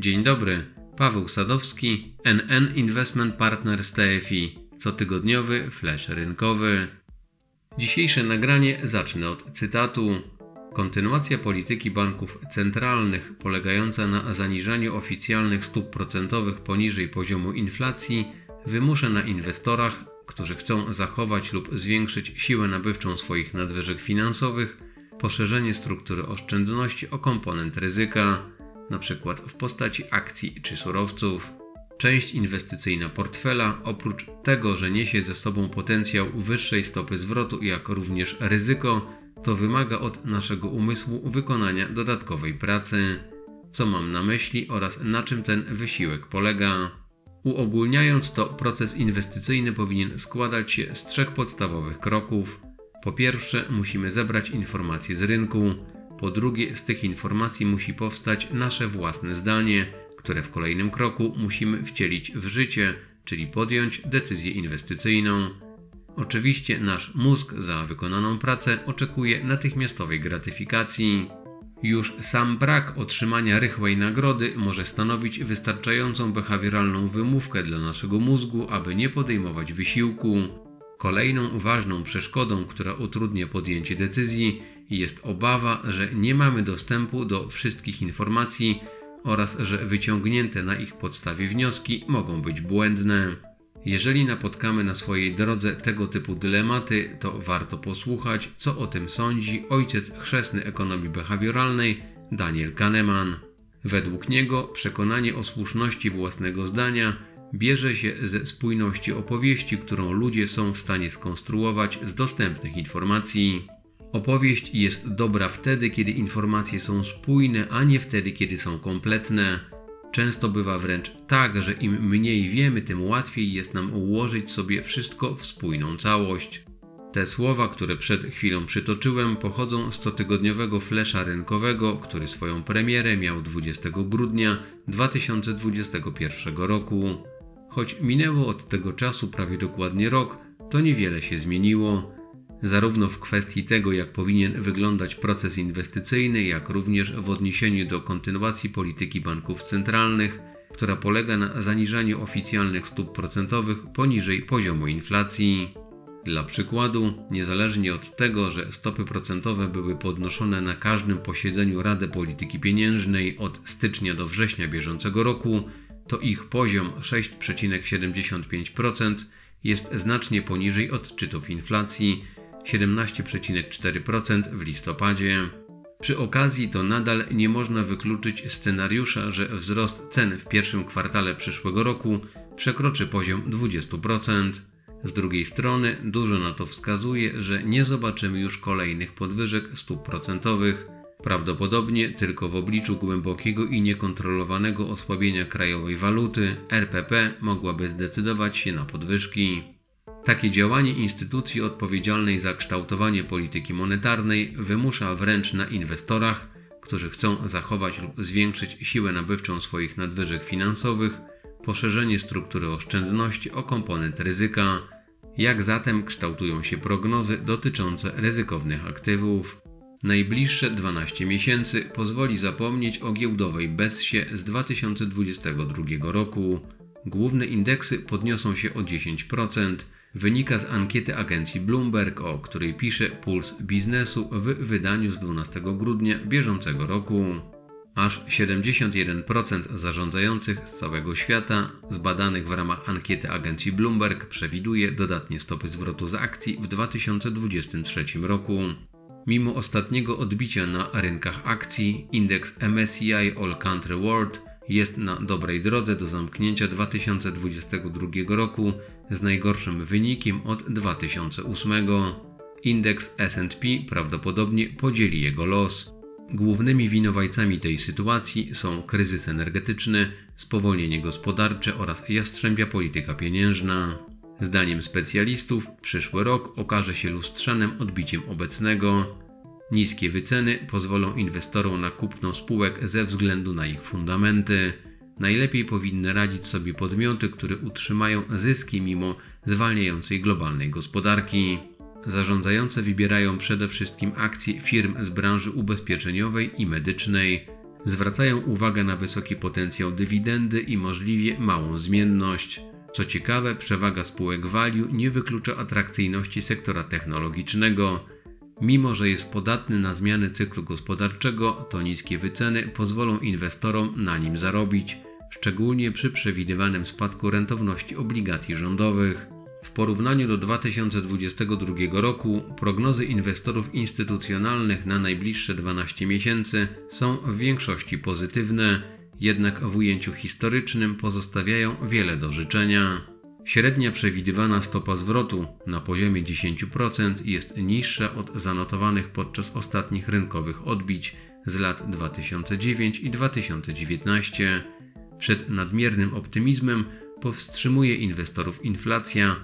Dzień dobry, Paweł Sadowski, NN Investment Partners TFI, cotygodniowy flash rynkowy. Dzisiejsze nagranie zacznę od cytatu. Kontynuacja polityki banków centralnych polegająca na zaniżaniu oficjalnych stóp procentowych poniżej poziomu inflacji wymusza na inwestorach, którzy chcą zachować lub zwiększyć siłę nabywczą swoich nadwyżek finansowych, poszerzenie struktury oszczędności o komponent ryzyka, np. w postaci akcji czy surowców. Część inwestycyjna portfela, oprócz tego, że niesie ze sobą potencjał wyższej stopy zwrotu, jak również ryzyko, to wymaga od naszego umysłu wykonania dodatkowej pracy. Co mam na myśli oraz na czym ten wysiłek polega? Uogólniając to, proces inwestycyjny powinien składać się z trzech podstawowych kroków. Po pierwsze, musimy zebrać informacje z rynku. Po drugie, z tych informacji musi powstać nasze własne zdanie, które w kolejnym kroku musimy wcielić w życie, czyli podjąć decyzję inwestycyjną. Oczywiście nasz mózg za wykonaną pracę oczekuje natychmiastowej gratyfikacji. Już sam brak otrzymania rychłej nagrody może stanowić wystarczającą behawioralną wymówkę dla naszego mózgu, aby nie podejmować wysiłku. Kolejną ważną przeszkodą, która utrudnia podjęcie decyzji, jest obawa, że nie mamy dostępu do wszystkich informacji oraz że wyciągnięte na ich podstawie wnioski mogą być błędne. Jeżeli napotkamy na swojej drodze tego typu dylematy, to warto posłuchać, co o tym sądzi ojciec chrzestny ekonomii behawioralnej Daniel Kahneman. Według niego przekonanie o słuszności własnego zdania bierze się ze spójności opowieści, którą ludzie są w stanie skonstruować z dostępnych informacji. Opowieść jest dobra wtedy, kiedy informacje są spójne, a nie wtedy, kiedy są kompletne. Często bywa wręcz tak, że im mniej wiemy, tym łatwiej jest nam ułożyć sobie wszystko w spójną całość. Te słowa, które przed chwilą przytoczyłem, pochodzą z cotygodniowego flesza rynkowego, który swoją premierę miał 20 grudnia 2021 roku. Choć minęło od tego czasu prawie dokładnie rok, to niewiele się zmieniło zarówno w kwestii tego, jak powinien wyglądać proces inwestycyjny, jak również w odniesieniu do kontynuacji polityki banków centralnych, która polega na zaniżaniu oficjalnych stóp procentowych poniżej poziomu inflacji. Dla przykładu, niezależnie od tego, że stopy procentowe były podnoszone na każdym posiedzeniu Rady Polityki Pieniężnej od stycznia do września bieżącego roku, to ich poziom 6,75% jest znacznie poniżej odczytów inflacji, 17,4% w listopadzie. Przy okazji to nadal nie można wykluczyć scenariusza, że wzrost cen w pierwszym kwartale przyszłego roku przekroczy poziom 20%. Z drugiej strony dużo na to wskazuje, że nie zobaczymy już kolejnych podwyżek stóp procentowych. Prawdopodobnie tylko w obliczu głębokiego i niekontrolowanego osłabienia krajowej waluty RPP mogłaby zdecydować się na podwyżki. Takie działanie instytucji odpowiedzialnej za kształtowanie polityki monetarnej wymusza wręcz na inwestorach, którzy chcą zachować lub zwiększyć siłę nabywczą swoich nadwyżek finansowych, poszerzenie struktury oszczędności o komponent ryzyka. Jak zatem kształtują się prognozy dotyczące ryzykownych aktywów? Najbliższe 12 miesięcy pozwoli zapomnieć o giełdowej bezsie z 2022 roku. Główne indeksy podniosą się o 10%, wynika z ankiety agencji Bloomberg, o której pisze Puls Biznesu w wydaniu z 12 grudnia bieżącego roku. Aż 71% zarządzających z całego świata, zbadanych w ramach ankiety agencji Bloomberg, przewiduje dodatnie stopy zwrotu z akcji w 2023 roku. Mimo ostatniego odbicia na rynkach akcji, indeks MSCI All Country World jest na dobrej drodze do zamknięcia 2022 roku z najgorszym wynikiem od 2008. Indeks SP prawdopodobnie podzieli jego los. Głównymi winowajcami tej sytuacji są kryzys energetyczny, spowolnienie gospodarcze oraz jastrzębia polityka pieniężna. Zdaniem specjalistów, przyszły rok okaże się lustrzanym odbiciem obecnego. Niskie wyceny pozwolą inwestorom na kupno spółek ze względu na ich fundamenty. Najlepiej powinny radzić sobie podmioty, które utrzymają zyski mimo zwalniającej globalnej gospodarki. Zarządzające wybierają przede wszystkim akcje firm z branży ubezpieczeniowej i medycznej. zwracają uwagę na wysoki potencjał dywidendy i możliwie małą zmienność. Co ciekawe, przewaga spółek value nie wyklucza atrakcyjności sektora technologicznego. Mimo, że jest podatny na zmiany cyklu gospodarczego, to niskie wyceny pozwolą inwestorom na nim zarobić, szczególnie przy przewidywanym spadku rentowności obligacji rządowych. W porównaniu do 2022 roku prognozy inwestorów instytucjonalnych na najbliższe 12 miesięcy są w większości pozytywne, jednak w ujęciu historycznym pozostawiają wiele do życzenia. Średnia przewidywana stopa zwrotu na poziomie 10% jest niższa od zanotowanych podczas ostatnich rynkowych odbić z lat 2009 i 2019. Przed nadmiernym optymizmem powstrzymuje inwestorów inflacja,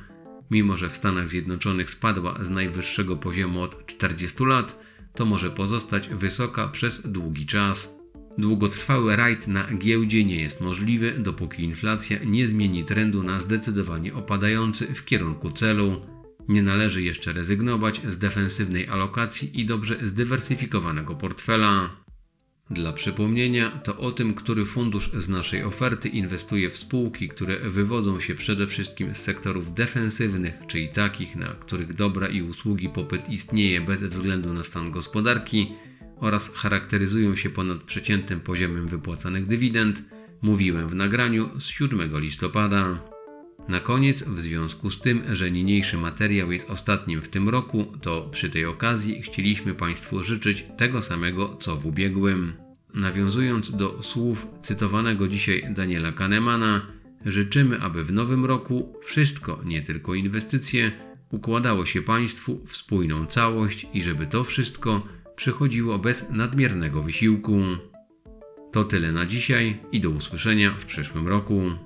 mimo że w Stanach Zjednoczonych spadła z najwyższego poziomu od 40 lat, to może pozostać wysoka przez długi czas. Długotrwały rajd na giełdzie nie jest możliwy, dopóki inflacja nie zmieni trendu na zdecydowanie opadający w kierunku celu. Nie należy jeszcze rezygnować z defensywnej alokacji i dobrze zdywersyfikowanego portfela. Dla przypomnienia, to o tym, który fundusz z naszej oferty inwestuje w spółki, które wywodzą się przede wszystkim z sektorów defensywnych, czyli takich, na których dobra i usługi popyt istnieje bez względu na stan gospodarki oraz charakteryzują się ponad przeciętnym poziomem wypłacanych dywidend, mówiłem w nagraniu z 7 listopada. Na koniec, w związku z tym, że niniejszy materiał jest ostatnim w tym roku, to przy tej okazji chcieliśmy Państwu życzyć tego samego co w ubiegłym. Nawiązując do słów cytowanego dzisiaj Daniela Kahnemana, życzymy, aby w nowym roku wszystko, nie tylko inwestycje, układało się Państwu w spójną całość i żeby to wszystko przychodziło bez nadmiernego wysiłku. To tyle na dzisiaj i do usłyszenia w przyszłym roku.